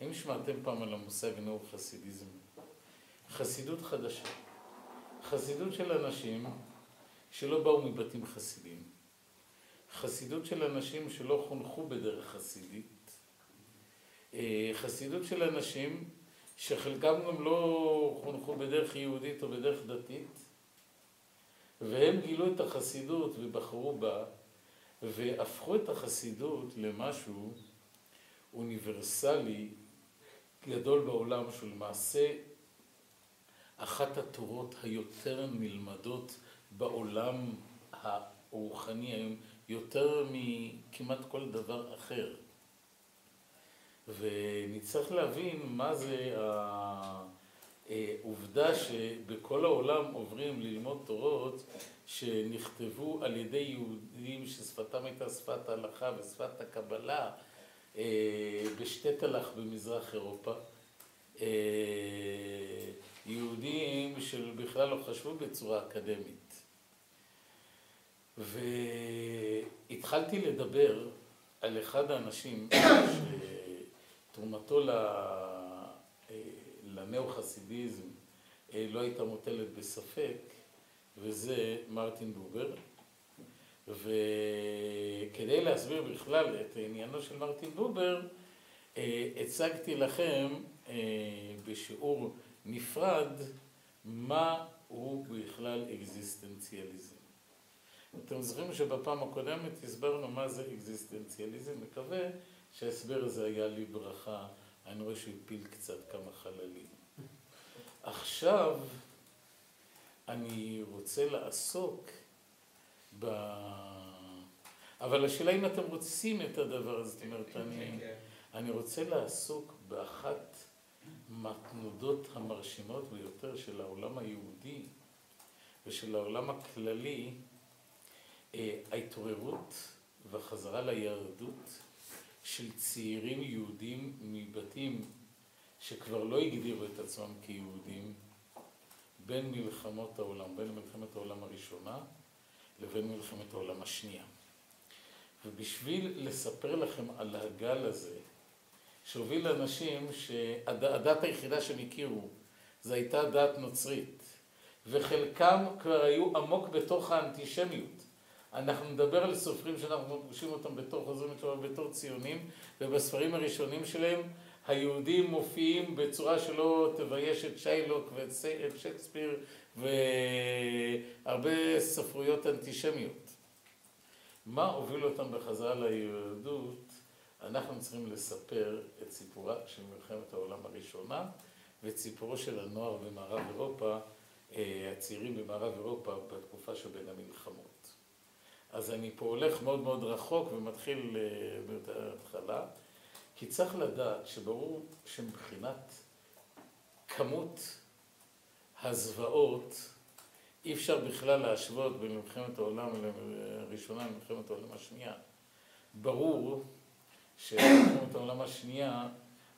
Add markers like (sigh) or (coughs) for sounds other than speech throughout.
האם שמעתם פעם על המושג נאו-חסידיזם? חסידות חדשה. חסידות של אנשים שלא באו מבתים חסידים. חסידות של אנשים שלא חונכו בדרך חסידית. אה, חסידות של אנשים שחלקם גם לא חונכו בדרך יהודית או בדרך דתית, והם גילו את החסידות ובחרו בה, והפכו את החסידות למשהו אוניברסלי גדול בעולם, שהוא למעשה אחת התורות היותר נלמדות בעולם הרוחני היום, יותר מכמעט כל דבר אחר. ונצטרך להבין מה זה העובדה שבכל העולם עוברים ללמוד תורות שנכתבו על ידי יהודים ששפתם הייתה שפת ההלכה ושפת הקבלה אה, בשתי תל"ח במזרח אירופה. אה, יהודים שבכלל לא חשבו בצורה אקדמית. והתחלתי לדבר על אחד האנשים (coughs) שתרומתו אה, לנאו-חסידיזם לא הייתה מוטלת בספק, וזה מרטין בובר. וכדי להסביר בכלל את עניינו של מרטין בובר, אה, הצגתי לכם אה, בשיעור נפרד מה הוא בכלל אקזיסטנציאליזם. אתם זוכרים שבפעם הקודמת הסברנו מה זה אקזיסטנציאליזם, מקווה שההסבר הזה היה לי ברכה, אני רואה שהוא הפיל קצת כמה חללים. עכשיו אני רוצה לעסוק ב... אבל השאלה אם אתם רוצים את הדבר הזה, זאת אומרת, כן, אני, כן. אני רוצה לעסוק באחת מהתנודות המרשימות ביותר של העולם היהודי ושל העולם הכללי, אה, ההתעוררות והחזרה ליהדות של צעירים יהודים מבתים שכבר לא הגדירו את עצמם כיהודים בין מלחמות העולם, בין מלחמת העולם הראשונה לבין מלחמת העולם השנייה. ובשביל לספר לכם על הגל הזה, שהוביל לאנשים שהדת היחידה שהם הכירו, זו הייתה דת נוצרית, וחלקם כבר היו עמוק בתוך האנטישמיות. אנחנו נדבר על סופרים שאנחנו פוגשים אותם בתור חוזרים בתשובה, בתור ציונים, ובספרים הראשונים שלהם היהודים מופיעים בצורה שלא תבייש את שיילוק ואת שייקספיר והרבה ספרויות אנטישמיות. מה הוביל אותם בחזרה ליהדות? אנחנו צריכים לספר את סיפורה של מלחמת העולם הראשונה ואת סיפורו של הנוער במערב אירופה, אה, הצעירים במערב אירופה בתקופה שבין המלחמות. אז אני פה הולך מאוד מאוד רחוק ומתחיל אה, כי צריך לדעת שברור שמבחינת כמות הזוועות אי אפשר בכלל להשוות בין מלחמת העולם הראשונה למלחמת העולם השנייה. ברור שמלחמת העולם השנייה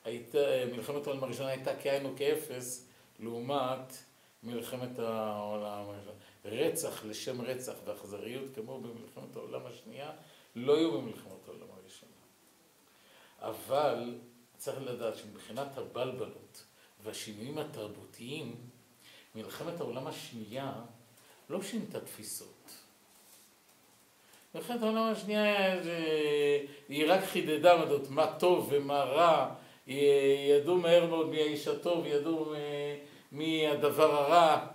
הייתה, מלחמת העולם הראשונה הייתה כאין וכאפס לעומת מלחמת העולם הראשונה. רצח לשם רצח ואכזריות כמו במלחמת העולם השנייה לא היו במלחמת העולם הראשונה. אבל צריך לדעת שמבחינת הבלבלות והשינויים התרבותיים מלחמת העולם השנייה לא שינתה תפיסות. מלחמת העולם השנייה היא רק חידדה מדות מה טוב ומה רע, ידעו מהר מאוד מי האיש הטוב, ידעו מי הדבר הרע,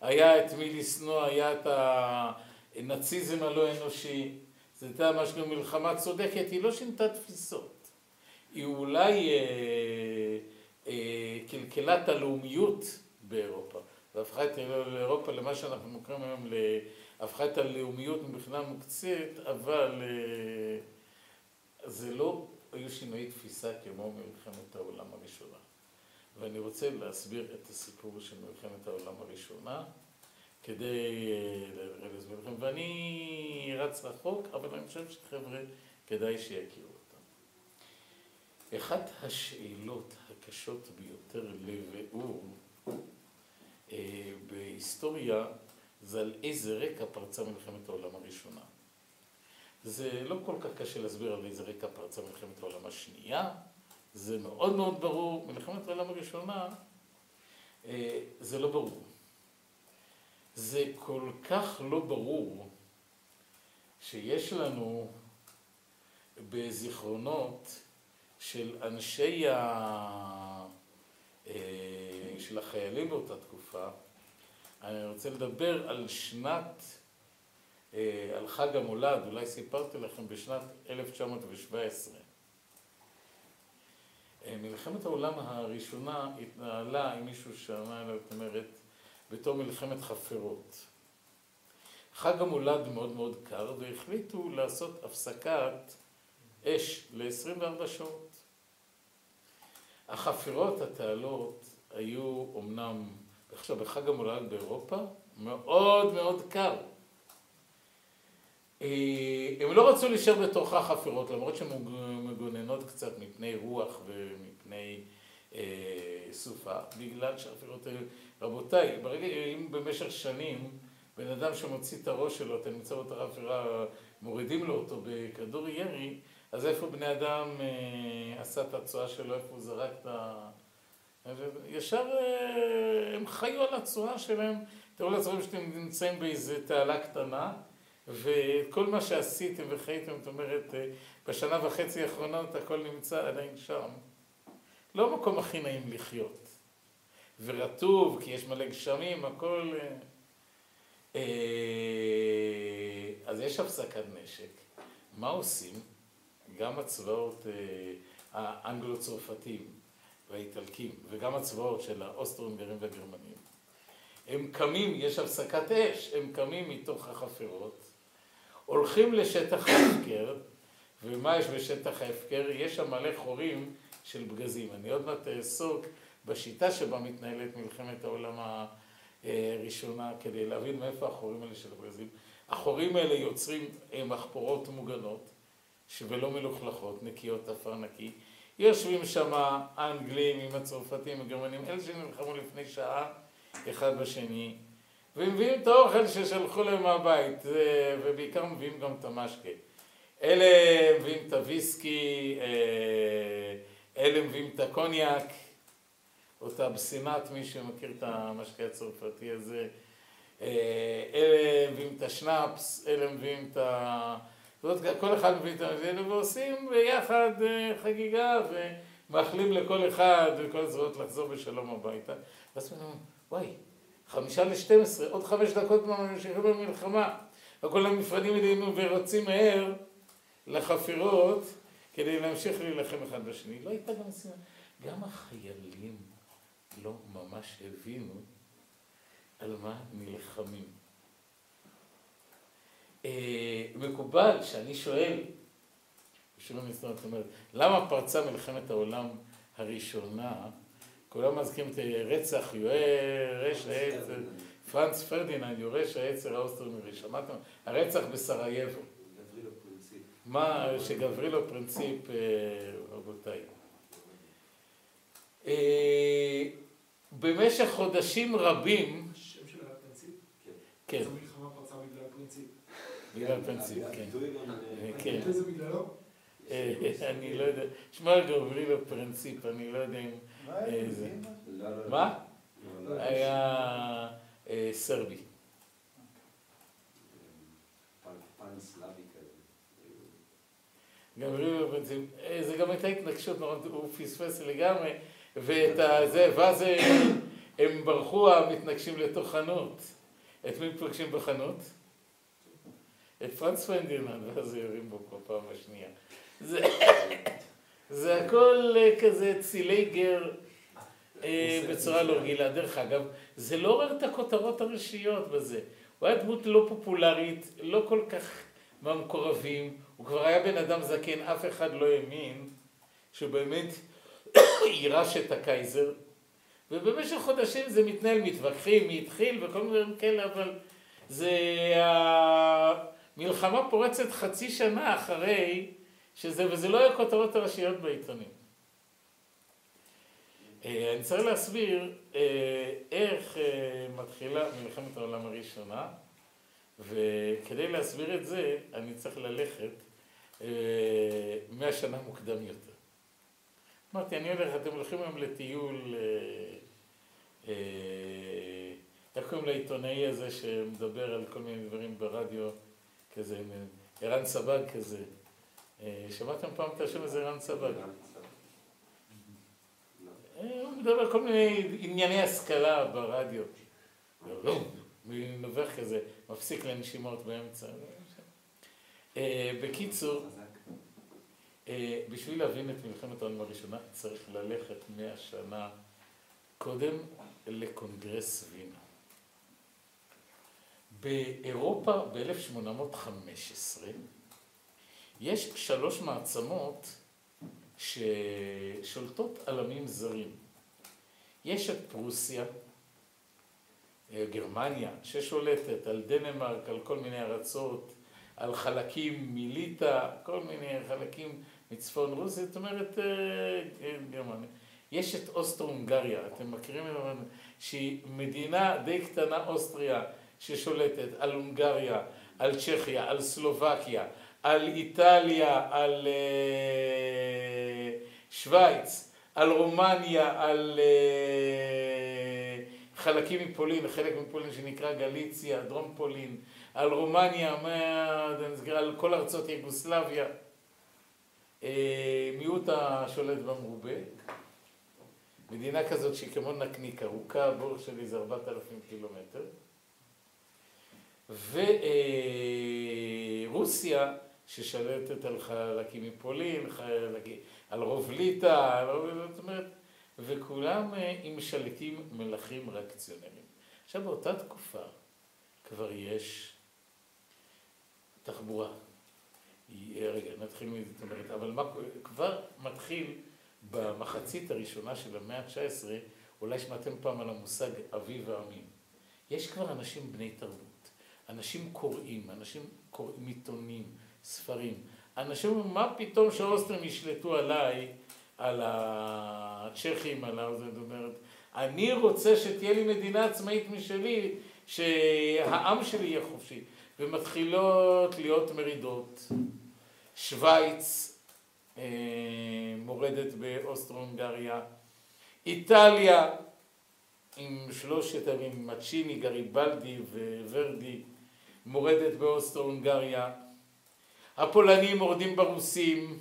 היה את מי לשנוא, היה את הנאציזם הלא אנושי, זו הייתה משהו מלחמה צודקת, היא לא שינתה תפיסות. היא אולי אה, אה, קלקלה את הלאומיות באירופה, והפכה את אירופה למה שאנחנו מוכרים היום, הפכה את הלאומיות מבחינה מוקצית, אבל אה, זה לא היו שינויי תפיסה כמו מלחמת העולם הראשונה. ואני רוצה להסביר את הסיפור של מלחמת העולם הראשונה, כדי אה, להסביר לכם, ואני רץ רחוק, אבל אני חושב שחבר'ה, כדאי שיכירו אותם. אחת השאלות הקשות ביותר לביאור בהיסטוריה זה על איזה רקע פרצה מלחמת העולם הראשונה. זה לא כל כך קשה להסביר על איזה רקע פרצה מלחמת העולם השנייה, זה מאוד מאוד ברור, מלחמת העולם הראשונה אה, זה לא ברור. זה כל כך לא ברור שיש לנו בזיכרונות של אנשי ה... של החיילים באותה תקופה, אני רוצה לדבר על שנת, אה, על חג המולד, אולי סיפרתי לכם בשנת 1917. אה, מלחמת העולם הראשונה התנהלה, אם מישהו שמע זאת אומרת, בתור מלחמת חפירות. חג המולד מאוד מאוד קר, והחליטו לעשות הפסקת אש ל-24 שעות. החפירות, התעלות, היו אמנם, עכשיו בחג המולד באירופה, מאוד מאוד קר. אה, הם לא רצו להישאר בתוך החפירות, למרות שהן מגוננות קצת מפני רוח ומפני אה, סופה, בגלל שהחפירות האלה, רבותיי, ברגע, אם במשך שנים בן אדם שמוציא את הראש שלו, אתה נמצא באותה חפירה, מורידים לו אותו בכדור ירי, אז איפה בני אדם אה, עשה את הצואה שלו, איפה הוא זרק את ה... ישר אה, הם חיו על הצואה שלהם, תראו לעצמם שאתם נמצאים באיזה תעלה קטנה, וכל מה שעשיתם וחייתם, זאת אומרת, אה, בשנה וחצי האחרונות הכל נמצא עדיין שם. לא המקום הכי נעים לחיות. ורטוב, כי יש מלא גשמים, הכל... אה, אז יש הפסקת נשק. מה עושים? גם הצבאות האנגלו-צרפתים והאיטלקים, וגם הצבאות של האוסטרו-הונגרים והגרמנים, הם קמים, יש הפסקת אש, הם קמים מתוך החפירות, הולכים לשטח ההפקר, ומה יש בשטח ההפקר? יש שם מלא חורים של פגזים. אני עוד מעט אעסוק בשיטה שבה מתנהלת מלחמת העולם הראשונה, כדי להבין מאיפה החורים האלה של הפגזים. החורים האלה יוצרים מחפורות מוגנות, ולא מלוכלכות, נקיות עפר נקי. יושבים שם האנגלים עם הצרפתים, הגרמנים, אלה שנלחמו לפני שעה, אחד בשני. ומביאים את האוכל ששלחו להם מהבית, ובעיקר מביאים גם את המשקה. אלה מביאים את הוויסקי, אה, אלה מביאים את הקוניאק, או את הבסינת, מי שמכיר את המשקה הצרפתי הזה. אה, אלה מביאים את השנאפס, אלה מביאים את ה... כל אחד מביא את זה, ועושים ביחד אה, חגיגה, ומאחלים לכל אחד וכל הזרועות לחזור בשלום הביתה. ואז אומרים, וואי, חמישה לשתים עשרה, עוד חמש דקות ממשיכים במלחמה. וכולם נפרדים מדינו ורוצים מהר לחפירות כדי להמשיך להילחם אחד בשני. לא הייתה גם סימן. גם החיילים לא ממש הבינו על מה נלחמים. אה, מקובל שאני שואל, בשביל המסתובב, זאת אומרת, למה פרצה מלחמת העולם הראשונה כולם מזכירים את רצח יורש העצר, פרנץ פרדיננד, יורש העצר האוסטרו-הונגרי, שמעתם? הרצח בסרייבו. מה שגברילו פרינציפ, אה, רבותיי. אה, במשך חודשים רבים... השם של הפרינציפ? כן. איזו מלחמה פרצה בגלל פרינציפ? בגלל פרינציפ, כן. כן. בגללו? אה, אני לא יודע, שמע גברילו פרינציפ, אני לא יודע אם... איזה. מה? היה אה, סרבי. גברילו פרינציפ, אה, זה גם הייתה התנגשות נורא, הוא פספס לגמרי, ואת הזה, ואז הם ברחו המתנגשים לתוך חנות. את מי פוגשים בחנות? את פרנץ פרדיננד, ואז יורים בו בפעם השנייה. זה, (laughs) זה הכל כזה צילי גר בצורה לא רגילה. דרך אגב, זה לא עורר את הכותרות הראשיות בזה. הוא היה דמות לא פופולרית, לא כל כך מהמקורבים, הוא כבר היה בן אדם זקן, אף אחד לא האמין שבאמת (coughs) יירש את הקייזר. ובמשך חודשים זה מתנהל, מתווכחים, מי התחיל וכל מיני דברים כאלה, אבל זה... המלחמה פורצת חצי שנה אחרי שזה, וזה לא היה כותרות הראשיות בעיתונים. אני צריך להסביר איך מתחילה מלחמת העולם הראשונה, וכדי להסביר את זה אני צריך ללכת מאה שנה מוקדם יותר. אמרתי, אני הולך, אתם הולכים היום לטיול, אה, אה, איך קוראים לעיתונאי הזה שמדבר על כל מיני דברים ברדיו, כזה, ערן סבג כזה. אה, שמעתם פעם את השם הזה, ערן סבג? אה, הוא מדבר על כל מיני ענייני השכלה ברדיו. נובח כזה, מפסיק לנשימות באמצע. אה, בקיצור, אה, בשביל להבין את מלחמת העולם הראשונה צריך ללכת מאה שנה קודם לקונגרס וינה. באירופה ב-1815 יש שלוש מעצמות ששולטות על עמים זרים. יש את פרוסיה, אה, גרמניה, ששולטת על דנמרק, על כל מיני ארצות, על חלקים מליטא, כל מיני חלקים מצפון רוסיה, זאת אומרת אה, אה, גרמניה. יש את אוסטרו-הונגריה, אתם מכירים את זה? שהיא מדינה די קטנה, אוסטריה, ששולטת על הונגריה, על צ'כיה, על סלובקיה, על איטליה, על שווייץ, על רומניה, על חלקים מפולין, חלק מפולין שנקרא גליציה, דרום פולין, על רומניה, על כל ארצות יוגוסלביה, אה, מיעוט השולט במרובה, מדינה כזאת שהיא כמו נקניק, ארוכה, של איזה 4,000 קילומטר, ורוסיה ששלטת על חלקים מפולין, על רוב ליטא, זאת אומרת, וכולם אה, עם שליטים מלכים ריאקציונרים. עכשיו באותה תקופה כבר יש תחבורה. רגע, נתחיל מזה, זאת אומרת, אבל מה, כבר מתחיל במחצית הראשונה של המאה ה-19, אולי שמעתם פעם על המושג אביב העמים. יש כבר אנשים בני תרבות, אנשים קוראים, אנשים קוראים עיתונים, ספרים. אנשים אומרים, מה פתאום שהאוסטרים ישלטו עליי, על הצ'כים, על ה... זאת אומרת, אני רוצה שתהיה לי מדינה עצמאית משלי, שהעם שלי יהיה חופשי. ומתחילות להיות מרידות. שווייץ אה, מורדת באוסטרו-הונגריה. איטליה עם שלושת ערים, מצ'יני, גריבלדי וורדי, מורדת באוסטרו-הונגריה. הפולנים מורדים ברוסים.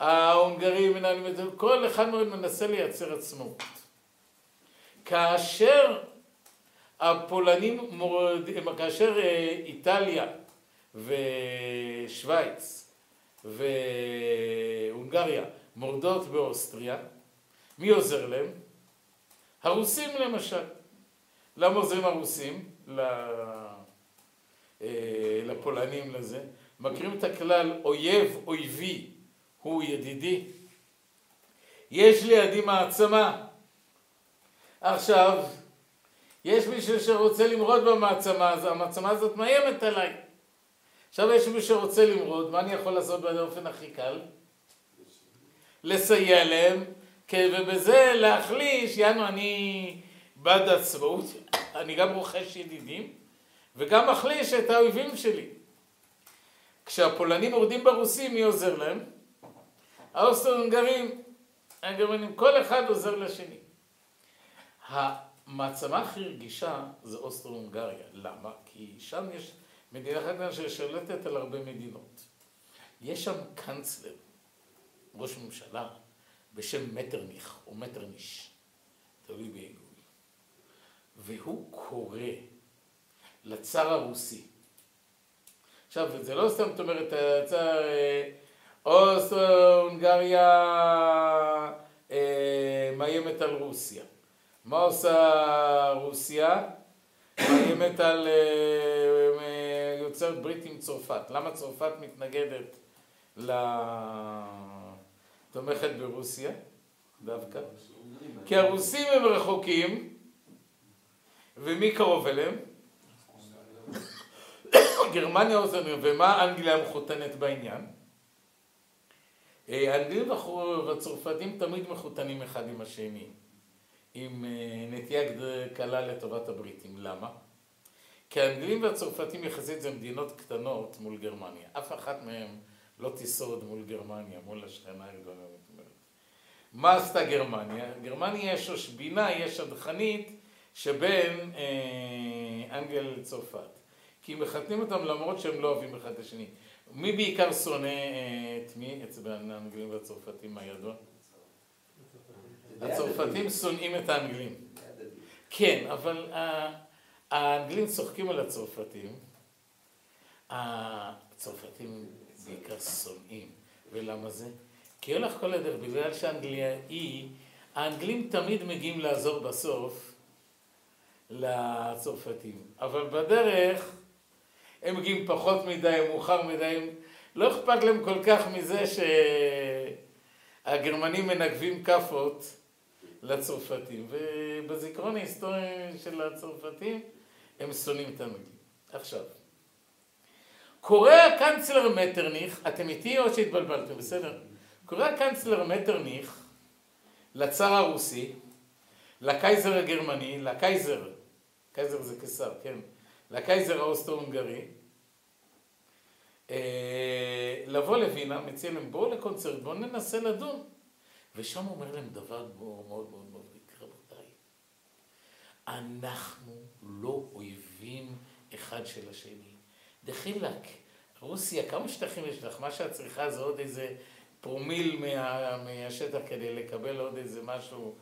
ההונגרים מנהלים את זה, כל אחד מאוד מנסה לייצר עצמאות. כאשר הפולנים, כאשר אה, איטליה ושווייץ והונגריה מורדות באוסטריה, מי עוזר להם? הרוסים למשל. למה עוזרים הרוסים? אה, לפולנים לזה. מכירים את הכלל אויב אויבי הוא ידידי. יש לידי מעצמה. עכשיו, יש מישהו שרוצה למרוד במעצמה הזו, המעצמה הזאת מאיימת עליי. עכשיו יש מישהו שרוצה למרוד, מה אני יכול לעשות באופן הכי קל? לסייע להם, ובזה להחליש, יענו אני בעד עצמאות, אני גם רוכש ידידים, וגם מחליש את האויבים שלי. כשהפולנים מורדים ברוסים, מי עוזר להם? האוסטרו-הונגרים, הגרמנים, כל אחד עוזר לשני. המעצמה הכי רגישה זה אוסטרו-הונגריה. למה? כי שם יש מדינה אחת ששולטת על הרבה מדינות. יש שם קאנצלר, ראש ממשלה, בשם מטרניך או מטרניש, תלוי בעיגוי. והוא קורא לצאר הרוסי. עכשיו, זה לא סתם, זאת אומרת, הצאר... אה, אוסטרו-הונגריה אה, מאיימת על רוסיה. מה עושה רוסיה? מאיימת על אה, יוצרת ברית עם צרפת. למה צרפת מתנגדת לתומכת ברוסיה דווקא? כי הרוסים הם רחוקים, ומי קרוב אליהם? (coughs) גרמניה עוזרת, ומה אנגליה מחותנת בעניין? אה, האנגלים והצרפתים תמיד מחותנים אחד עם השני. עם אה, נטייה קלה לטובת הבריטים. למה? כי האנגלים והצרפתים יחסית זה מדינות קטנות מול גרמניה. אף אחת מהן לא תיסוד מול גרמניה, מול השכנה הגדולה. מה עשתה גרמניה? גרמניה יש השבינה, יש הדחנית שבין אה, אנגליה לצרפת. כי מחתנים אותם למרות שהם לא אוהבים אחד את השני. מי בעיקר שונא אה, את מי? אצל האנגלים והצרפתים, מה ידוע? הצרפתים שונאים את האנגלים. כן, אבל האנגלים צוחקים על הצרפתים. הצרפתים בעיקר שונאים. ולמה זה? כי הולך כל הדרך, בגלל שאנגליה היא, האנגלים תמיד מגיעים לעזור בסוף לצרפתים. אבל בדרך הם מגיעים פחות מדי, מאוחר מדי, לא אכפת להם כל כך מזה שהגרמנים מנגבים כאפות לצרפתים. ובזיכרון ההיסטורי של הצרפתים הם שונאים את האנגלים. עכשיו, קורא הקנצלר מטרניך, אתם איתי או שהתבלבלתם, בסדר? קורא הקנצלר מטרניך לצאר הרוסי, לקייזר הגרמני, לקייזר, קייזר זה קיסר, כן, לקייזר האוסטרו-הונגרי, אה, לבוא לווינה, מציע להם בואו לקונצרט, בואו ננסה לדון. ושם אומר להם דבר מאוד מאוד מאוד מבריק, רבותיי, אנחנו לא אויבים אחד של השני. דחילק, רוסיה, כמה שטחים יש לך? מה שאת צריכה זה עוד איזה פרומיל מה, מהשטח כדי לקבל עוד איזה משהו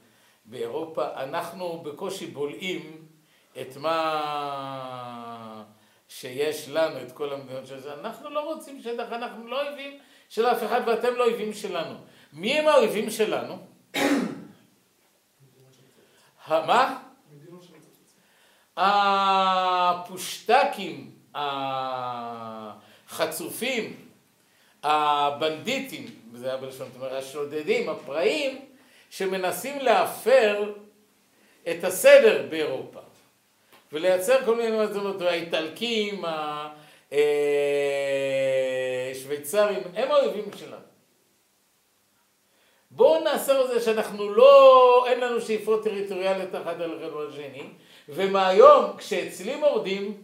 באירופה. אנחנו בקושי בולעים את מה שיש לנו, את כל המדינות של זה. אנחנו לא רוצים שטח, אנחנו לא אויבים של אף אחד ואתם לא אויבים שלנו. מי הם האויבים שלנו? מה? הפושטקים, החצופים, הבנדיטים, זה היה בלשון, זאת אומרת, השודדים, הפראים, שמנסים להפר את הסדר באירופה. ולייצר כל מיני מצבים, האיטלקים, השוויצרים, הם האויבים שלנו. בואו נעשה את זה שאנחנו לא, אין לנו שאיפות טריטוריאליות אחת על אחד השני, ומהיום כשאצלי מורדים,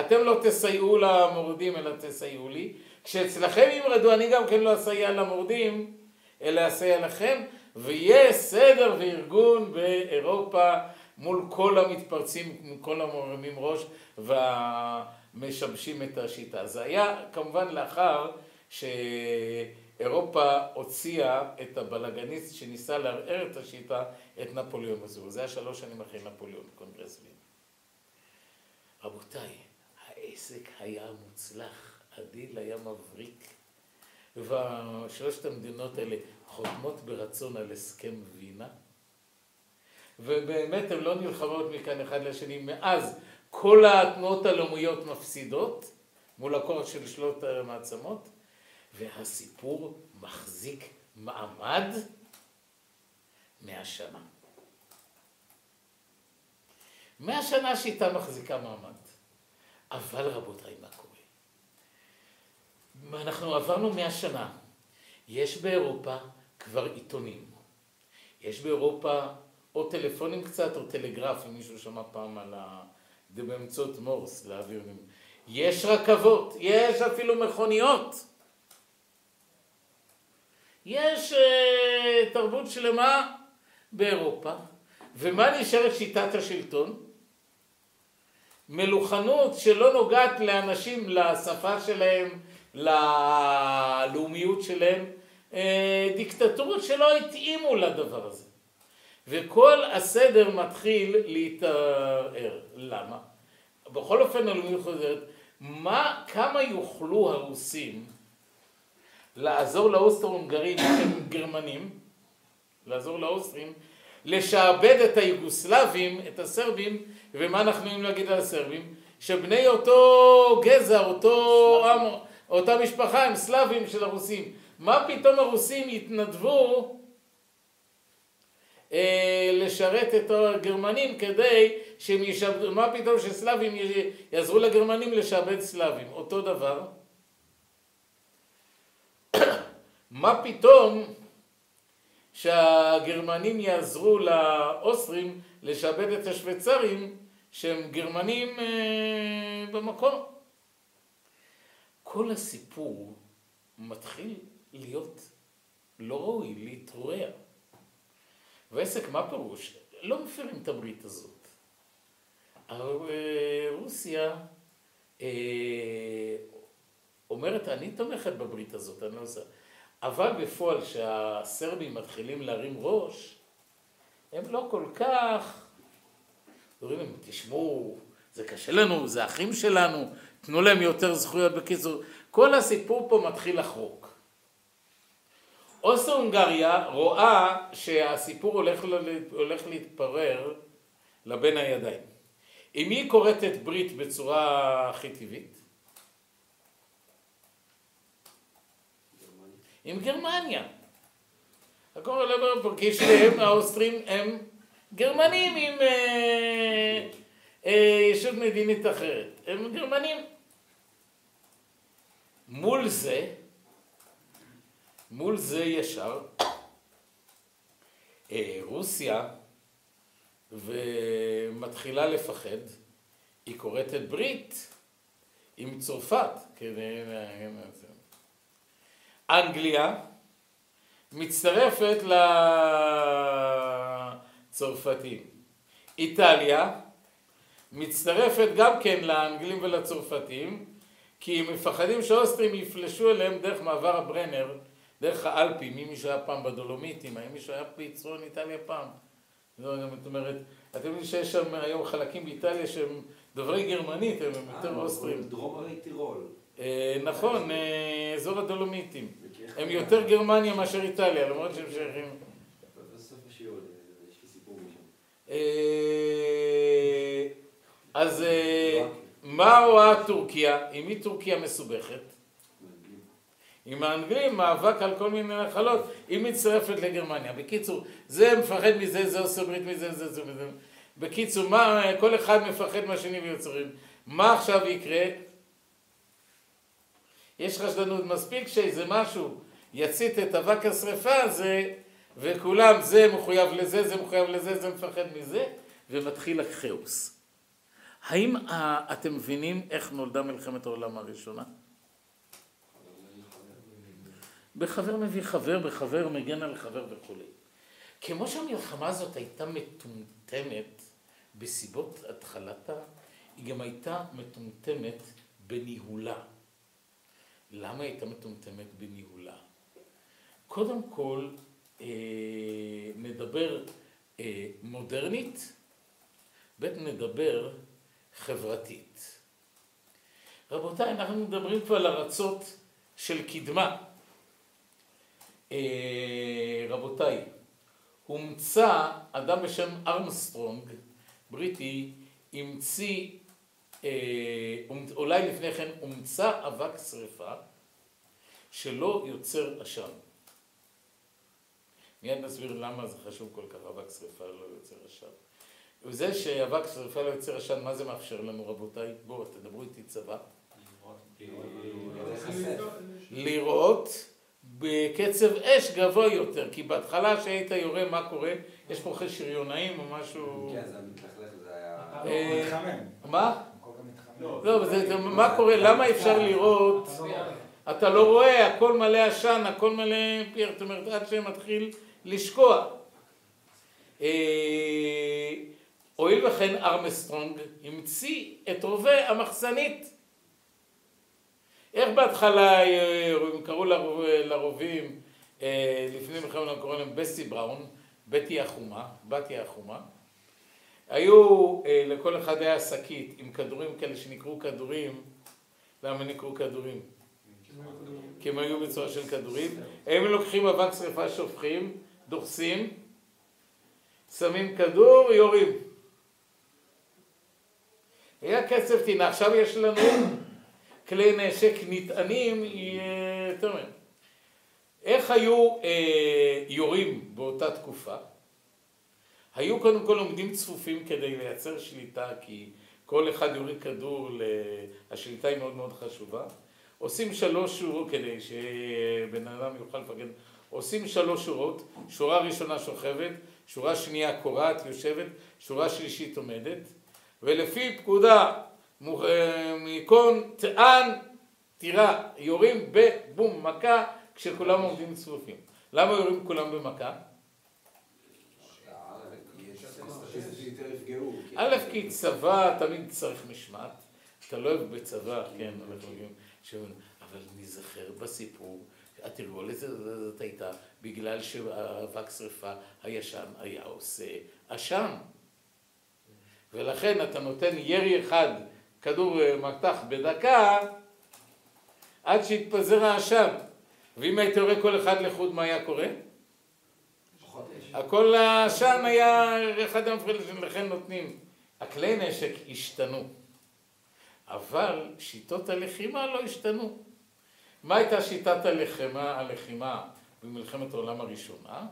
אתם לא תסייעו למורדים אלא תסייעו לי, כשאצלכם ימרדו אני גם כן לא אסייע למורדים, אלא אסייע לכם, ויהיה סדר וארגון באירופה מול כל המתפרצים, כל המורמים ראש והמשבשים את השיטה. זה היה כמובן לאחר שאירופה הוציאה את הבלגניסט שניסה לערער את השיטה, את נפוליאון הזו. זה היה שלוש שנים אחרי נפוליאון, קונגרס וין. רבותיי, העסק היה מוצלח, הדיל היה מבריק, ושלושת המדינות האלה חותמות ברצון על הסכם וינה. ובאמת הן לא נלחמות מכאן אחד לשני. מאז כל התנועות הלאומיות מפסידות מול הכוח של שלוש המעצמות, והסיפור מחזיק מעמד מאה שנה. מאה שנה השיטה מחזיקה מעמד. אבל רבותיי, מה קורה? אנחנו עברנו מאה שנה. יש באירופה כבר עיתונים. יש באירופה או טלפונים קצת, או טלגרף, אם מישהו שמע פעם על ה... זה באמצעות מורס להעביר. יש רכבות, יש אפילו מכוניות. יש uh, תרבות שלמה באירופה, ומה נשארת שיטת השלטון? מלוכנות שלא נוגעת לאנשים, לשפה שלהם, ללאומיות שלהם, אה, דיקטטורות שלא התאימו לדבר הזה. וכל הסדר מתחיל להתערער. למה? בכל אופן הלאומיות חוזרת, מה, כמה יוכלו הרוסים לעזור לאוסטרו-הונגרים שהם גרמנים, לעזור לאוסטרים, לשעבד את היוגוסלבים, את הסרבים, ומה אנחנו יכולים להגיד על הסרבים? שבני אותו גזע, אותו עם, אותה משפחה הם סלאבים של הרוסים. מה פתאום הרוסים יתנדבו אה, לשרת את הגרמנים כדי שהם ישעבדו, מה פתאום שסלאבים יעזרו לגרמנים לשעבד סלאבים, אותו דבר. (coughs) מה פתאום שהגרמנים יעזרו לאוסטרים לשעבד את השוויצרים שהם גרמנים אה, במקום. כל הסיפור מתחיל להיות לא ראוי, להתרועע. ועסק, מה פירוש? לא מפרים את הברית הזאת. רוסיה אה, אומרת, אני תומכת בברית הזאת, אני לא עושה. אבל בפועל, כשהסרבים מתחילים להרים ראש, הם לא כל כך... אומרים להם, תשמעו, זה קשה לנו, זה אחים שלנו, תנו להם יותר זכויות בקיצור. כל הסיפור פה מתחיל לחרוק. אוסטרו-הונגריה רואה שהסיפור הולך, הולך להתפרר לבין הידיים. אם היא כורתת ברית בצורה הכי טבעית? עם גרמניה. הכל עולה כי שניהם, האוסטרים, הם גרמנים עם אה, אה, ישות מדינית אחרת. הם גרמנים. מול זה, מול זה ישר, אה, רוסיה ומתחילה לפחד, היא כורתת ברית עם צרפת. אנגליה מצטרפת לצרפתים. איטליה מצטרפת גם כן לאנגלים ולצרפתים, כי הם מפחדים שהאוסטרים יפלשו אליהם דרך מעבר הברנר, דרך האלפים, אם מישהו היה פעם בדולומיטים, האם מישהו היה בצפון איטליה פעם. זאת אומרת, אתם יודעים שיש שם היום חלקים באיטליה שהם דוברי גרמנית, הם יותר אה, אוסטרים. דרום הרי טירול. אה, נכון, אה, אזור הדולומיטים. הם יותר גרמניה מאשר איטליה, למרות שהם שייכים... אז מה רואה טורקיה? עם מי טורקיה מסובכת? עם האנגלים מאבק על כל מיני נחלות, היא מצטרפת לגרמניה. בקיצור, זה מפחד מזה, זה עושה ברית מזה, זה זה וזה. בקיצור, מה, כל אחד מפחד מהשני ויוצרים. מה עכשיו יקרה? יש חשדנות מספיק שאיזה משהו יצית את אבק השרפה הזה, וכולם, זה מחויב לזה, זה מחויב לזה, זה מפחד מזה, ומתחיל הכאוס. האם אתם מבינים איך נולדה מלחמת העולם הראשונה? בחבר מביא חבר, בחבר מגן על חבר וכולי. כמו שהמלחמה הזאת הייתה מטומטמת בסיבות התחלתה, היא גם הייתה מטומטמת בניהולה. למה היא הייתה מטומטמת בניהולה? קודם כל, אה, נדבר אה, מודרנית, ב' נדבר חברתית. רבותיי, אנחנו מדברים פה על ארצות של קדמה. אה, רבותיי, הומצא אדם בשם ארמסטרונג, בריטי, המציא, אה, אולי לפני כן הומצא אבק שרפה שלא יוצר עשן. מיד נסביר למה זה חשוב כל כך אבק שרפה לא יוצר עשן. וזה שאבק שרפה לא יוצר עשן, מה זה מאפשר לנו רבותיי? בואו תדברו איתי צבא. לראות בקצב אש גבוה יותר, כי בהתחלה שהיית יורה מה קורה? יש פה חי שריונאים או משהו... כן, זה מתלכלך, זה היה... אה, מתחמם. מה? לא, לא, זה- זה- מה קורה? למה אפשר לראות? אתה לא רואה, הכל מלא עשן, הכל מלא פייר, זאת אומרת, עד שמתחיל לשקוע. אה, הואיל וכן ארמסטרונג המציא את רובה המחסנית. איך בהתחלה אה, הם קראו לרוב- לרובים, אה, לפני מלחמת העולם קראו להם בסי בראון, בטי החומה, בתיה החומה. היו, אה, לכל אחד היה שקית עם כדורים כאלה שנקראו כדורים. למה נקראו כדורים? כי הם היו בצורה של כדורים. הם לוקחים אבק שרפה, שופכים, דוחסים, שמים כדור, יורים. היה קצב טינה. עכשיו יש לנו כלי נשק נטענים אה, יותר מהם. איך היו אה, יורים באותה תקופה? היו קודם כל עומדים צפופים כדי לייצר שליטה, כי כל אחד יוריד כדור, השליטה היא מאוד מאוד חשובה. עושים שלוש שורות כדי שבן אדם יוכל לפגן. עושים שלוש שורות, שורה ראשונה שוכבת, שורה שנייה קורעת, יושבת, שורה שלישית עומדת, ולפי פקודה מוכ- אה, טען, טירה, יורים בבום, מכה, כשכולם עומדים צפופים. למה יורים כולם במכה? א', כי צבא תמיד צריך משמעת. אתה לא אוהב בצבא, כן, אנחנו יודעים, אבל נזכר בסיפור, התרגולת הזאת הייתה בגלל שהאבק שרפה הישן היה עושה עשן. ולכן אתה נותן ירי אחד, כדור מטח בדקה, עד שהתפזר העשן. ואם היית רואה כל אחד לחוד, מה היה קורה? הכל העשן היה אחד המפריע לכן נותנים. הכלי נשק השתנו, אבל שיטות הלחימה לא השתנו. מה הייתה שיטת הלחימה, הלחימה במלחמת העולם הראשונה?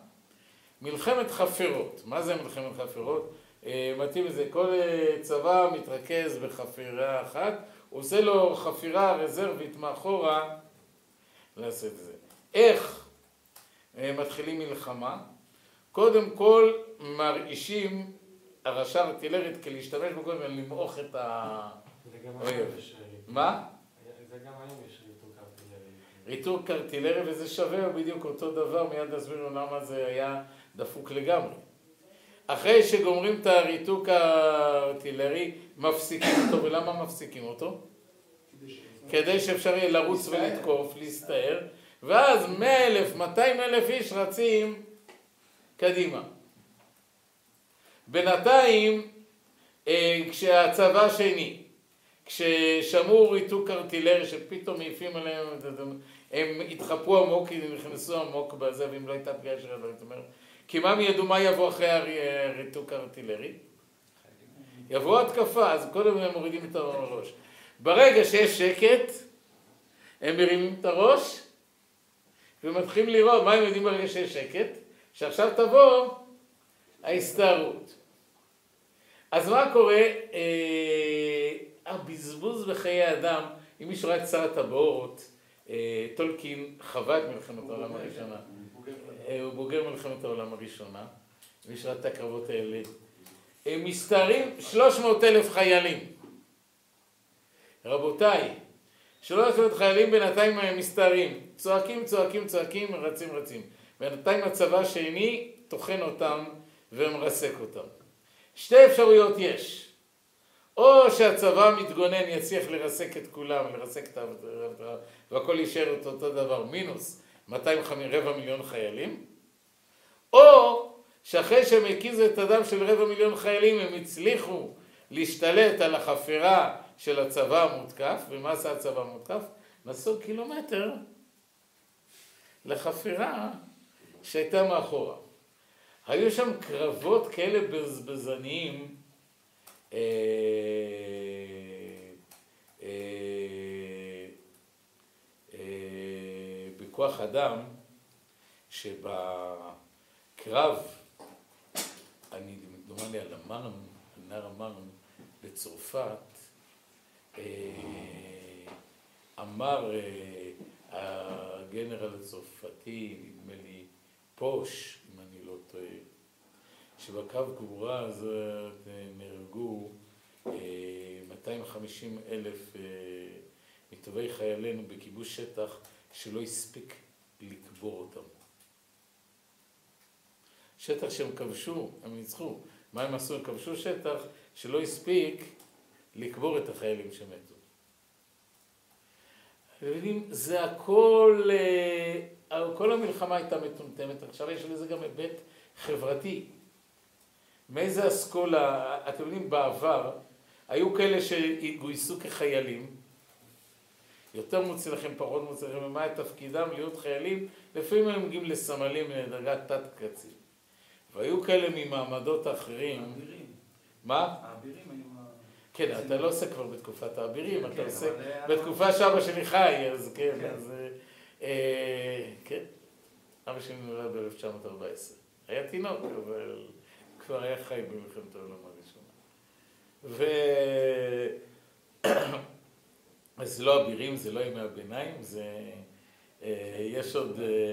מלחמת חפירות. מה זה מלחמת חפירות? אה, מתאים לזה, כל אה, צבא מתרכז בחפירה אחת, הוא עושה לו חפירה רזרבית מאחורה לעשות את זה. איך אה, מתחילים מלחמה? קודם כל מרעישים הרשע ארטילרית כדי להשתמש בו קודם למעוך את האויב. מה? זה גם היום יש ריתוק ארטילרי. ריתוק ארטילרי וזה שווה בדיוק אותו דבר, מיד נסביר למה זה היה דפוק לגמרי. אחרי שגומרים את הריתוק הארטילרי, מפסיקים אותו, ולמה מפסיקים אותו? כדי שאפשר יהיה לרוץ ולתקוף, להסתער, ואז מאה אלף, מאתיים אלף איש רצים קדימה. בינתיים, אה, כשהצבא השני, כששמעו ריתוק ארטילרי שפתאום מעיפים עליהם, הם התחפרו עמוק, הם נכנסו עמוק בזה, ואם לא הייתה פגיעה של הדברים, זאת אומרת, כי מה הם ידעו מה יבוא אחרי הריתוק הארטילרי? יבוא התקפה, אז קודם הם מורידים את הראש. ברגע שיש שקט, הם מרימים את הראש ומתחילים לראות מה הם יודעים ברגע שיש שקט, שעכשיו תבוא ההסתערות. אז מה קורה? אה, הבזבוז בחיי אדם, אם מישהו ראה את שר הטבעות, טולקין חווה את מלחמת העולם הראשונה. אה, הוא בוגר מלחמת העולם הראשונה, מי שראה את הקרבות האלה. הם מסתערים 300 אלף חיילים. רבותיי, 300 אלף חיילים בינתיים מסתערים, צועקים, צועקים, צועקים, רצים, רצים. בינתיים הצבא השני טוחן אותם ומרסק אותם. שתי אפשרויות יש. או שהצבא המתגונן יצליח לרסק את כולם, לרסק את והכל יישאר את אותו דבר, מינוס 200 רבע מיליון חיילים, או שאחרי שהם הקיזו את הדם של רבע מיליון חיילים, הם הצליחו להשתלט על החפירה של הצבא המותקף, ומה עשה הצבא המותקף? נסעו קילומטר לחפירה שהייתה מאחורה. היו שם קרבות כאלה בזבזניים, אה, בכוח אדם, שבקרב, אני דומני על המרן, נהר המרן בצרפת, אמר הגנרל הצרפתי, נדמה לי, פוש, טועה, שבקו גבורה הזה נהרגו 250 אה, אלף אה, מטובי חיילינו בכיבוש שטח שלא הספיק לקבור אותם. שטח שהם כבשו, הם ניצחו. מה הם עשו? הם כבשו שטח שלא הספיק לקבור את החיילים שמתו. אתם יודעים, זה הכל, אה, כל המלחמה הייתה מטומטמת, עכשיו יש לזה גם היבט חברתי. מאיזה אסכולה, אתם יודעים, בעבר, היו כאלה שגויסו כחיילים, יותר מוצלחים, פחות מוצלחים, ומה תפקידם להיות חיילים, לפעמים הם מגיעים לסמלים לדרגת תת קצין. והיו כאלה ממעמדות אחרים. האבירים. מה? האבירים היו... כן, אתה לא עושה כבר בתקופת האבירים, כן, אתה כן, עושה בתקופה שאבא שלי חי, אז כן, כן. אז... אה, אה, כן, אבא שלי נולד ב-1914. היה תינוק, אבל כבר היה חי במלחמת העולם הראשונה. אז זה לא אבירים, זה לא ימי הביניים, זה... אה, יש עוד אה,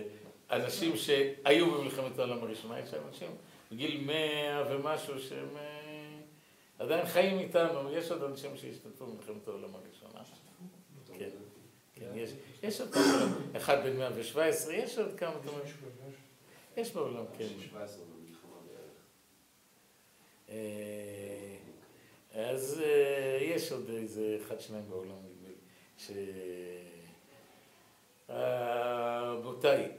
אנשים שהיו במלחמת העולם הראשונה, יש אנשים בגיל מאה ומשהו שהם אה, עדיין חיים איתנו, יש עוד אנשים שהשתתפו במלחמת העולם הראשונה. כן, כן. יש עוד כמה, אחד בן 117, יש עוד כמה, כמה, יש בעולם, כן. 17 במלחמה בערך. אז יש עוד איזה אחד, שניים בעולם, ש... אה, רבותיי,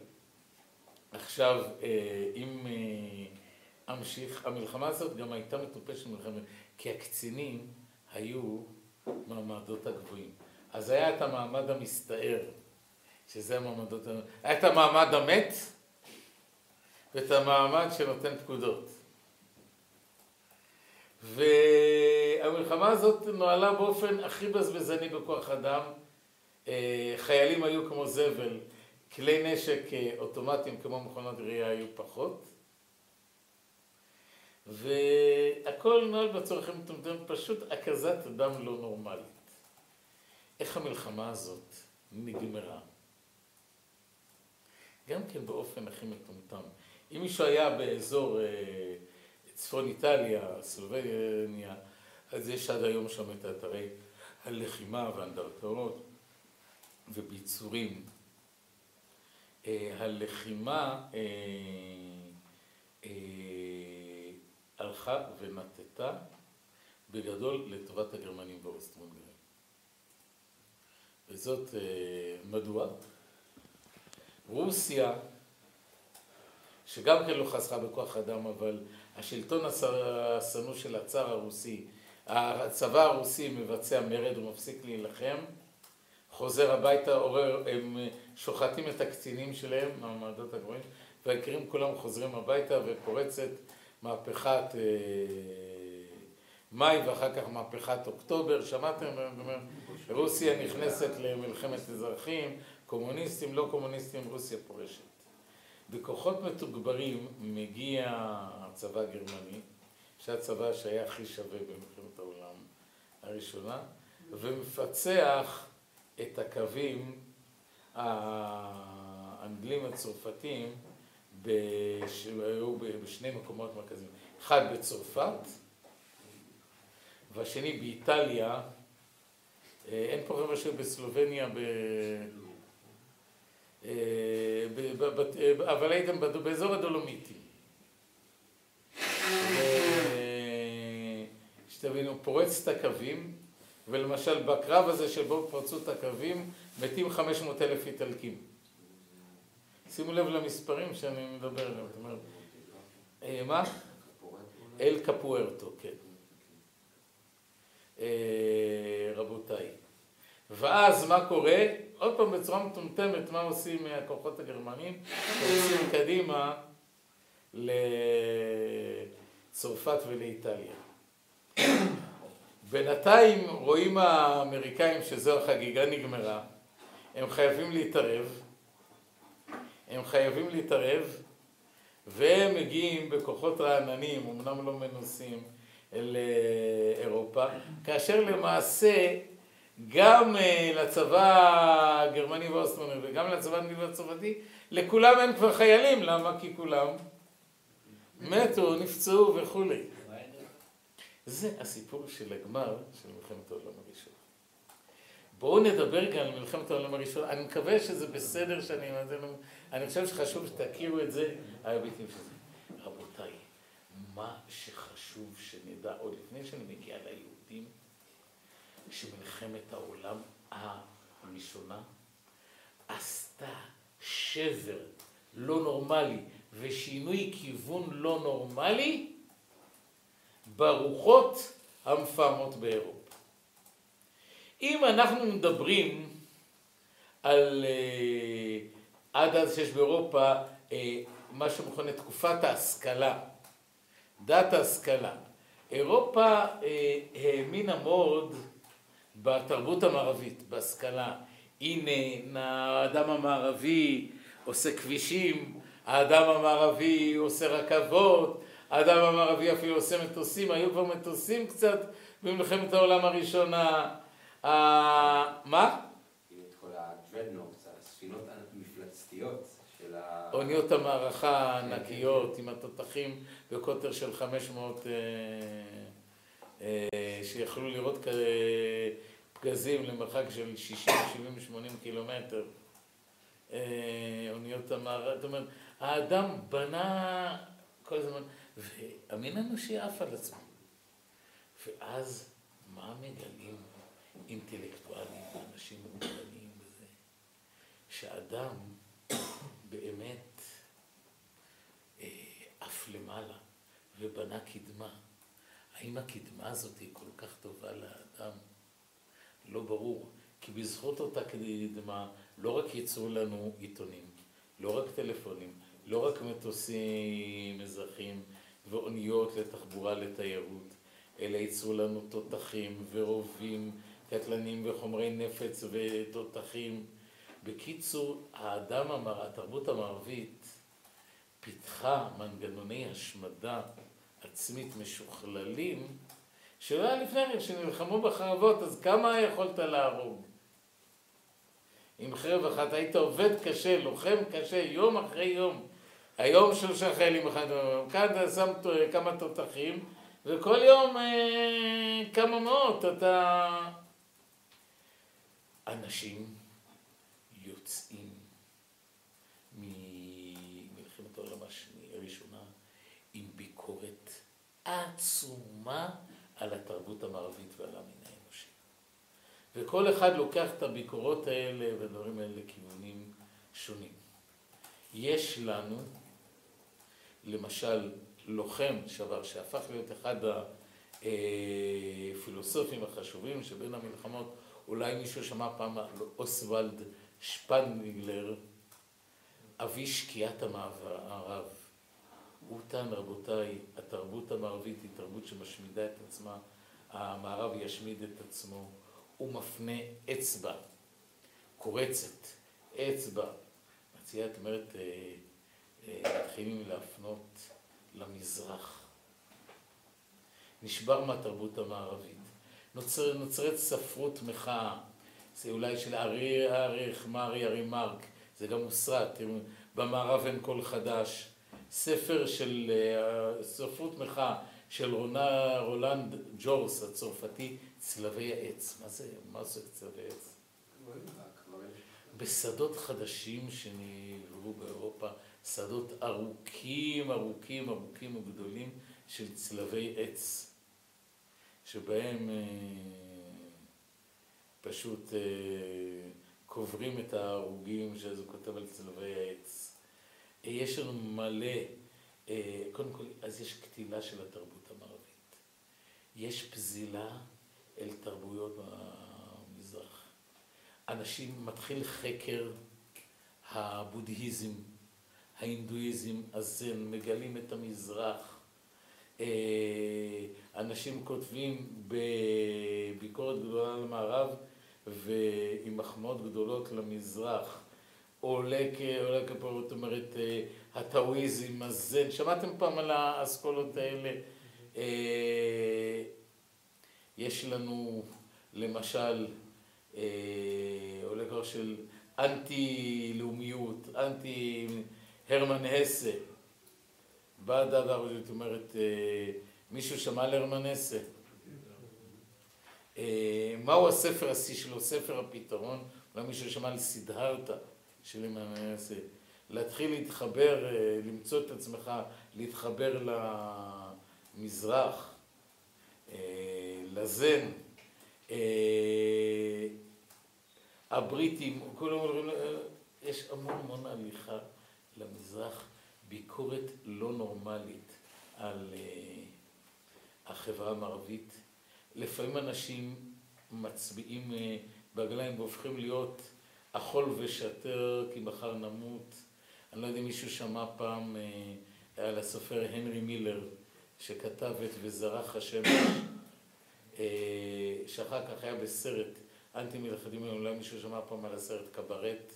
עכשיו, אה, אם אה, אמשיך, המלחמה הזאת גם הייתה מטופשת מלחמת, כי הקצינים היו מעמדות הגבוהים. אז היה את המעמד המסתער, שזה המעמדות, היה את המעמד המת ואת המעמד שנותן פקודות. והמלחמה הזאת נוהלה באופן הכי בזבזני בכוח אדם. אה, חיילים היו כמו זבל, כלי נשק אה, אוטומטיים כמו מכונות ראייה היו פחות. והכל נוהל בצורך מטומטם, פשוט הקזת דם לא נורמלית. איך המלחמה הזאת נגמרה? גם כן באופן הכי מטומטם. אם מישהו היה באזור אה, צפון איטליה, סלובניה, אז יש עד היום שם את אתרי הלחימה והאנדרטאות וביצורים. אה, הלחימה אה, אה, הלכה ונטטה בגדול לטובת הגרמנים והאוסטרונגרים. וזאת מדוע? רוסיה, שגם כן לא חסכה בכוח אדם, אבל השלטון השנוא של הצאר הרוסי, הצבא הרוסי מבצע מרד, הוא מפסיק להילחם, חוזר הביתה, עורר, הם שוחטים את הקצינים שלהם, מהמעמדות הגבוהים, והיקרים כולם חוזרים הביתה ופורצת מהפכת אה, מאי ואחר כך מהפכת אוקטובר, שמעתם? רוסיה נכנסת למלחמת אזרחים, קומוניסטים, לא קומוניסטים, רוסיה פורשת. בכוחות מתוגברים מגיע הצבא הגרמני, שהצבא שהיה הכי שווה במלחמת העולם הראשונה, ומפצח את הקווים האנגלים הצרפתיים בש... היו בשני מקומות מרכזיים, אחד בצרפת והשני באיטליה, אה, אין פה רבע שבסלובניה. אבל הייתם. באזור הדולומיטי. שתבינו, פורץ את הקווים, ולמשל בקרב הזה שבו פרצו את הקווים, מתים 500 אלף איטלקים. שימו לב למספרים שאני מדבר עליהם, זאת אומרת, אה, מה? אל קפוארטו, כן. אה, רבותיי. ואז מה קורה? עוד פעם בצורה מטומטמת, מה עושים הכוחות הגרמנים? עושים קדימה לצרפת ולאיטליה. בינתיים רואים האמריקאים שזו החגיגה נגמרה, הם חייבים להתערב, הם חייבים להתערב, והם מגיעים בכוחות רעננים, אמנם לא מנוסים, לאירופה, כאשר למעשה גם לצבא הגרמני והאוסטרוני וגם לצבא האנגלי והצרפתי, לכולם אין כבר חיילים, למה? כי כולם מתו, נפצעו וכולי. זה הסיפור של הגמר של מלחמת העולם הראשון. בואו נדבר גם על מלחמת העולם הראשון. אני מקווה שזה בסדר שאני... אני חושב שחשוב שתכירו את זה, ההיבטים של זה. רבותיי, מה שחשוב שנדע, עוד לפני שאני מגיע ליהודים, שמלחמת העולם הראשונה עשתה שבר לא נורמלי ושינוי כיוון לא נורמלי ברוחות המפעמות באירופה. אם אנחנו מדברים על עד אז שיש באירופה מה שמכונה תקופת ההשכלה, דת ההשכלה. אירופה האמינה מאוד בתרבות המערבית, בהשכלה. הנה, האדם המערבי עושה כבישים, האדם המערבי עושה רכבות, האדם המערבי אפילו עושה מטוסים, היו כבר מטוסים קצת במלחמת העולם הראשונה. מה? את כל הדרדנוקס, הספינות המפלצתיות של ה... אוניות המערכה הענקיות עם התותחים בקוטר של 500 שיכלו לראות פגזים למרחק של 60, 70, 80 קילומטר. אה, אוניות המערב, זאת אומרת, האדם בנה כל הזמן, והמין האנושי עף על עצמו. ואז מה מגלים אינטלקטואלים, אנשים מוגבלים בזה? שאדם באמת אה, עף למעלה ובנה קדמה. האם הקדמה הזאת היא כל כך טובה לאדם? לא ברור. כי בזכות אותה קדמה לא רק ייצרו לנו עיתונים, לא רק טלפונים, לא רק מטוסים אזרחיים ואוניות לתחבורה לתיירות, אלא ייצרו לנו תותחים ורובים קטלניים וחומרי נפץ ותותחים. בקיצור, האדם. התרבות המערבית פיתחה מנגנוני השמדה עצמית משוכללים שלא היה לפני כן, כשנלחמו בחרבות, אז כמה יכולת להרוג? עם חרב אחת היית עובד קשה, לוחם קשה, יום אחרי יום. היום שלושה חיילים אחד, כאן שם כמה תותחים, וכל יום אה, כמה מאות אתה... אנשים יוצאים ממלחמת העולם הראשונה עם ביקורת עצומה על התרבות המערבית ועל המין האנושי. וכל אחד לוקח את הביקורות האלה והדברים האלה לכיוונים שונים. יש לנו, למשל, לוחם שבר, שהפך להיות אחד הפילוסופים החשובים שבין המלחמות, אולי מישהו שמע פעם על אוסוולד שפנגלר, אבי שקיעת המערב. הוא טען, רבותיי, התרבות המערבית היא תרבות שמשמידה את עצמה, המערב ישמיד את עצמו, הוא מפנה אצבע, קורצת, אצבע. מציעה, את אומרת, אה, אה, מתחילים להפנות למזרח. נשבר מהתרבות המערבית. נוצר, נוצרת ספרות מחאה, זה אולי של ארי אריך, מארי, ארי מרק, זה גם מוסרט, במערב אין קול חדש. ספר של אה, ספרות מחאה של רונה, רולנד ג'ורס הצרפתי, צלבי העץ. מה זה, מה זה צלבי עץ? בשדות חדשים שנבראו באירופה, שדות ארוכים, ארוכים, ארוכים וגדולים של צלבי עץ, שבהם אה, פשוט אה, קוברים את ההרוגים, שזה כותב על צלבי העץ. יש לנו מלא, אה, קודם כל, אז יש קטילה של התרבות המערבית. יש פזילה אל תרבויות המזרח. אנשים, מתחיל חקר הבודהיזם, ההינדואיזם, הזן, מגלים את המזרח. אה, אנשים כותבים בביקורת גדולה למערב ועם מחמאות גדולות למזרח. עולה כפה, זאת אומרת, אה, הטאוויזם, הזן, שמעתם פעם על האסכולות האלה? אה, יש לנו למשל אה, עולה כבר של אנטי-לאומיות, אנטי הרמן הסה. בא דבר, זאת אומרת, מישהו שמע על הרמן הסה? מהו הספר השיא שלו? ספר הפתרון? אולי מישהו שמע על סידהרתה. של למעשה, להתחיל להתחבר, אה, למצוא את עצמך, להתחבר למזרח, אה, לזן. אה, הבריטים, כולם אומרים, יש המון המון הליכה למזרח, ביקורת לא נורמלית על החברה המערבית. לפעמים אנשים מצביעים ברגליים והופכים להיות אכול ושתר כי מחר נמות. אני לא יודע אם מישהו שמע פעם אה, על הסופר הנרי מילר, שכתב את וזרח השמש, (coughs) אה, שאחר כך היה בסרט אנטי מלאכתים, אולי מישהו שמע פעם על הסרט קברט,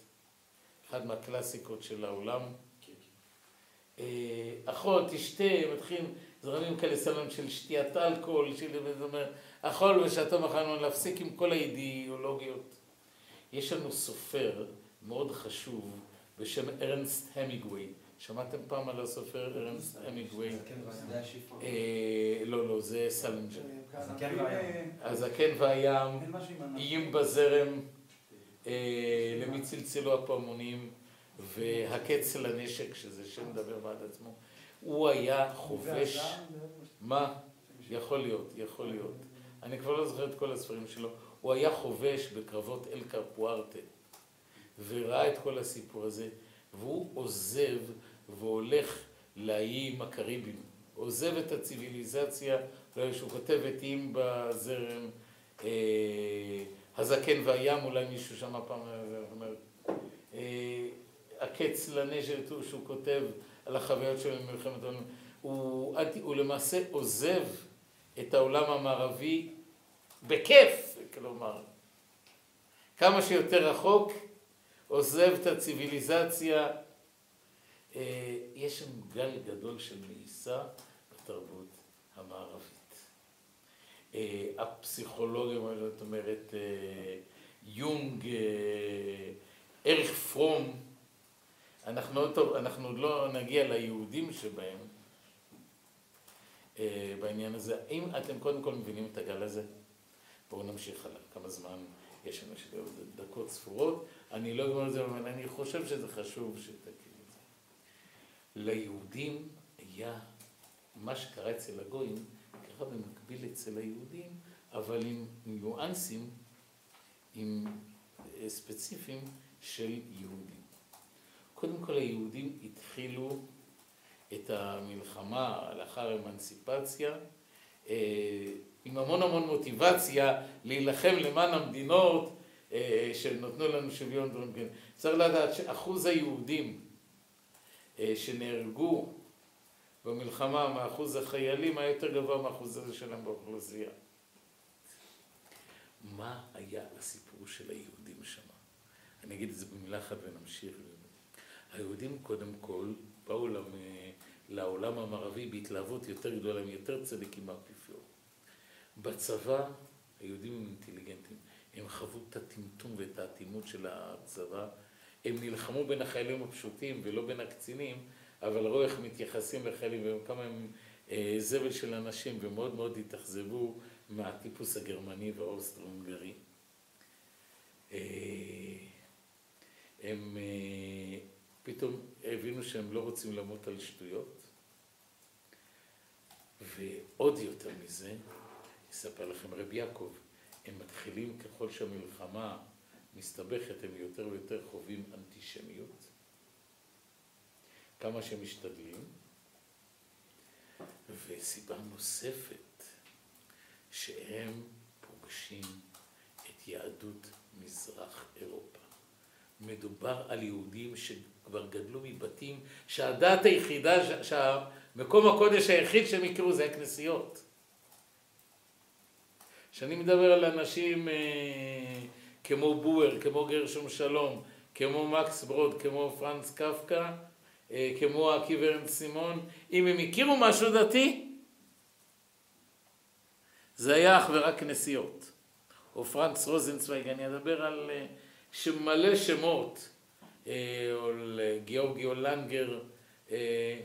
אחד מהקלאסיקות של העולם. אה, אכול, תשתה, מתחיל זרמים כאלה סלון של שתיית אלכוהול, של... אכול ושתו מחר להפסיק עם כל האידיאולוגיות. יש לנו סופר מאוד חשוב בשם ארנסט המינגווי, שמעתם פעם על הסופר ארנסט? זה השיפור. אה, לא, לא, זה סלינג'ר. הזקן והים. איים בזרם, אה, למי צלצלו הפעמונים, והקץ לנשק, שזה שם מדבר בעד עצמו. הוא היה חובש, מה? יכול להיות, יכול להיות. אני כבר לא זוכר את כל הספרים שלו. הוא היה חובש בקרבות אל קפורטו, וראה את כל הסיפור הזה, והוא עוזב והולך לאיים הקריביים. עוזב את הציוויליזציה, לא, שהוא כותב את איים בזרם, אה, הזקן והים, אולי מישהו שמע פעם, אומר, אה, הקץ לנשק, שהוא כותב על החוויות שלו במלחמת העולם. הוא, הוא למעשה עוזב את העולם המערבי בכיף, כלומר, כמה שיותר רחוק, עוזב את הציוויליזציה. אה, יש שם גל גדול של מאיסה בתרבות המערבית. אה, הפסיכולוגיה, זאת אומרת, אה, יונג, ערך פרום, אנחנו עוד, טוב, אנחנו עוד לא נגיע ליהודים שבהם בעניין הזה. האם אתם קודם כל מבינים את הגל הזה? בואו נמשיך הלאה. כמה זמן יש לנו שתי דקות ספורות. אני לא אגמר את זה, אבל אני חושב שזה חשוב שתכירו את זה. ליהודים היה, מה שקרה אצל הגויים, קרה במקביל אצל היהודים, אבל עם ניואנסים, עם אה, ספציפיים של יהודים. קודם כל היהודים התחילו את המלחמה לאחר אמנסיפציה אה, עם המון המון מוטיבציה להילחם למען המדינות אה, שנותנו לנו שוויון דברים כאלה. צריך לדעת שאחוז היהודים אה, שנהרגו במלחמה מאחוז החיילים היה יותר גבוה מאחוז הזה שלהם באוכלוסייה. מה היה הסיפור של היהודים שם? אני אגיד את זה במילה אחת ונמשיך. היהודים קודם כל באו לעולם המערבי בהתלהבות יותר גדולה, הם יותר צדיקים מהאפיפיור. בצבא היהודים הם אינטליגנטים, הם חוו את הטמטום ואת האטימות של הצבא, הם נלחמו בין החיילים הפשוטים ולא בין הקצינים, אבל ראו איך מתייחסים לחיילים וכמה הם אה, זבל של אנשים ומאוד מאוד התאכזבו מהטיפוס הגרמני והאוסטרו-הונגרי. אה, הם אה, פתאום הבינו שהם לא רוצים למות על שטויות, ועוד יותר מזה, אספר לכם רבי יעקב, הם מתחילים ככל שהמלחמה מסתבכת, הם יותר ויותר חווים אנטישמיות, כמה שהם משתדלים, וסיבה נוספת, שהם פוגשים את יהדות מזרח אירופה. מדובר על יהודים שכבר גדלו מבתים שהדת היחידה, שהמקום הקודש היחיד שהם הכירו זה הכנסיות. כשאני מדבר על אנשים אה, כמו בואר, כמו גרשום שלום, כמו מקס ברוד, כמו פרנץ קפקא, אה, כמו עקיבא סימון, אם הם הכירו משהו דתי, זה היה אך ורק כנסיות. או פרנץ רוזנצוויג, אני אדבר על אה, מלא שמות, או לגיאורגי הולנגר, אה,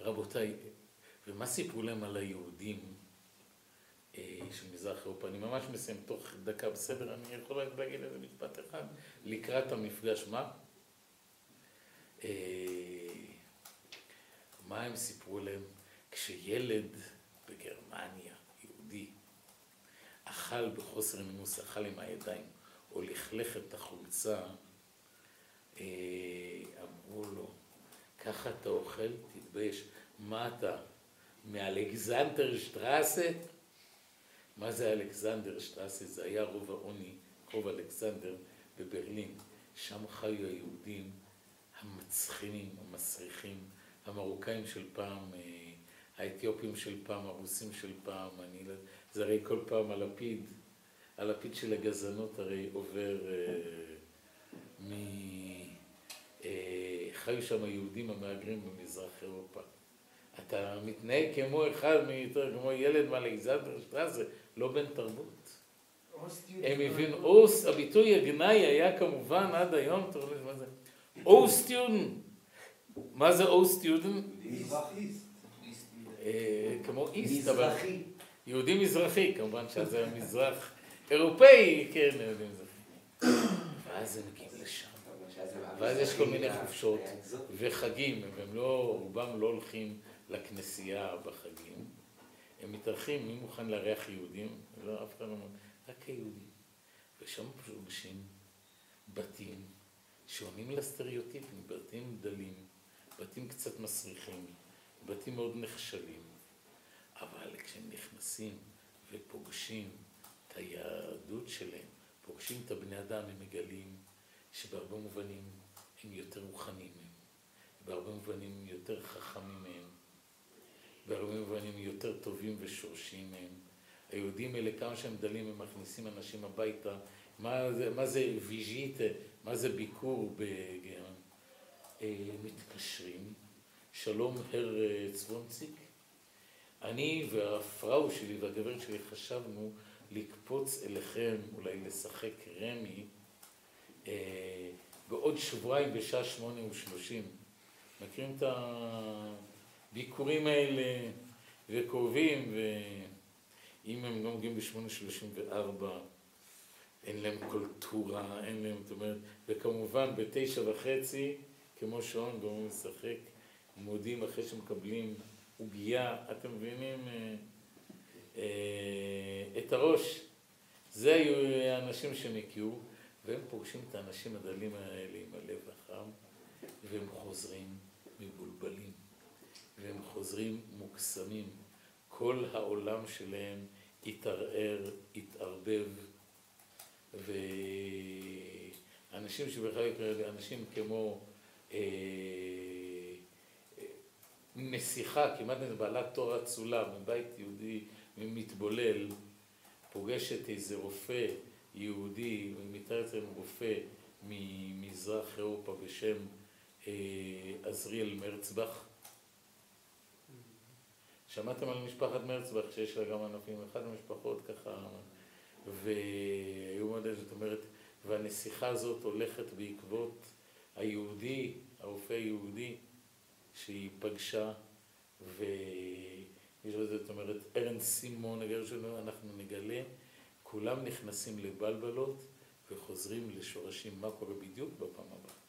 רבותיי, ומה סיפרו להם על היהודים של מזרח אירופה? אני ממש מסיים תוך דקה בסדר, אני יכול רק להגיד איזה משפט אחד לקראת המפגש, מה? מה הם סיפרו להם? כשילד בגרמניה, יהודי, אכל בחוסר נימוס, אכל עם הידיים, או לכלך את החולצה, אה, אמרו לו, ככה אתה אוכל? תתבייש. מה אתה? מאלכזנדר שטרסה? מה זה אלכסנדר שטרסה? זה היה רוב העוני, רוב אלכסנדר בברלין. שם חיו היהודים המצחינים, המסריחים, המרוקאים של פעם, אה, האתיופים של פעם, הרוסים של פעם, אני לא... זה הרי כל פעם הלפיד, הלפיד של הגזענות הרי עובר אה, מ... אה, חיו שם היהודים המהגרים במזרח אירופה. אתה מתנהג כמו אחד, כמו ילד מאלכזנדר שטרסה, לא בן תרבות. הם הבינו, אוס, הביטוי הגנאי היה כמובן עד היום, אתה רואה מה זה? אוסטיון, מה זה או סטיודנט? מזרחי. כמו איסט, אבל מזרחי. יהודי מזרחי, כמובן שזה מזרח אירופאי, כן, יהודי מזרחי. ואז הם מגיעים לשם. ואז יש כל מיני חופשות וחגים, והם לא, רובם לא הולכים לכנסייה בחגים. הם מתארחים, מי מוכן לארח יהודים? לא, אף אחד לא אומר, רק היהודים. ושם פוגשים בתים שעונים לסטריאוטיפים, בתים דלים, בתים קצת מסריחים, בתים מאוד נחשלים. אבל כשהם נכנסים ופוגשים את היהדות שלהם, פוגשים את הבני אדם, הם מגלים שבהרבה מובנים הם יותר רוחניים מהם, בהרבה מובנים הם יותר חכמים מהם, בהרבה מובנים יותר טובים ושורשיים מהם. היהודים האלה, כמה שהם דלים, הם מכניסים אנשים הביתה. מה זה, מה זה ויז'יטה, מה זה ביקור בגרם? אה, מתקשרים, שלום הר צוונציק, אני והפראו שלי והגברת שלי חשבנו לקפוץ אליכם, אולי לשחק רמי, אה, בעוד שבועיים בשעה שמונה ושלושים. מכירים את הביקורים האלה וקרובים, ואם הם לא מגיעים בשמונה שלושים וארבע, אין להם קולטורה, אין להם, זאת אומרת, וכמובן בתשע וחצי, כמו שעון, גורמים לשחק, מודיעים אחרי שמקבלים עוגייה, אתם מבינים אה, אה, את הראש. זה היו האנשים הכירו, והם פוגשים את האנשים הדלים האלה עם הלב החם, והם חוזרים מבולבלים, והם חוזרים מוקסמים. כל העולם שלהם התערער, התערבב, ואנשים שבכלל, אנשים כמו אה, נסיכה, כמעט בעלת תואר אצולה, מבית יהודי מתבולל, פוגשת איזה רופא יהודי, מתאר אצלנו רופא ממזרח אירופה בשם אה, עזריאל מרצבך. שמעתם על משפחת מרצבך שיש לה גם ענפים, אחת המשפחות ככה, והיו מאוד, זאת אומרת, והנסיכה הזאת הולכת בעקבות היהודי, הרופא היהודי, שהיא פגשה, ויש לזה, זאת אומרת, ארן סימון, הגר אנחנו נגלה, כולם נכנסים לבלבלות וחוזרים לשורשים, מה קורה בדיוק בפעם הבאה.